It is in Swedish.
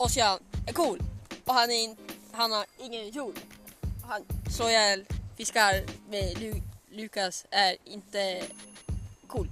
Ossian är cool och han, är in, han har ingen jord. Han slår ihjäl fiskar med Lu, Lukas är inte cool.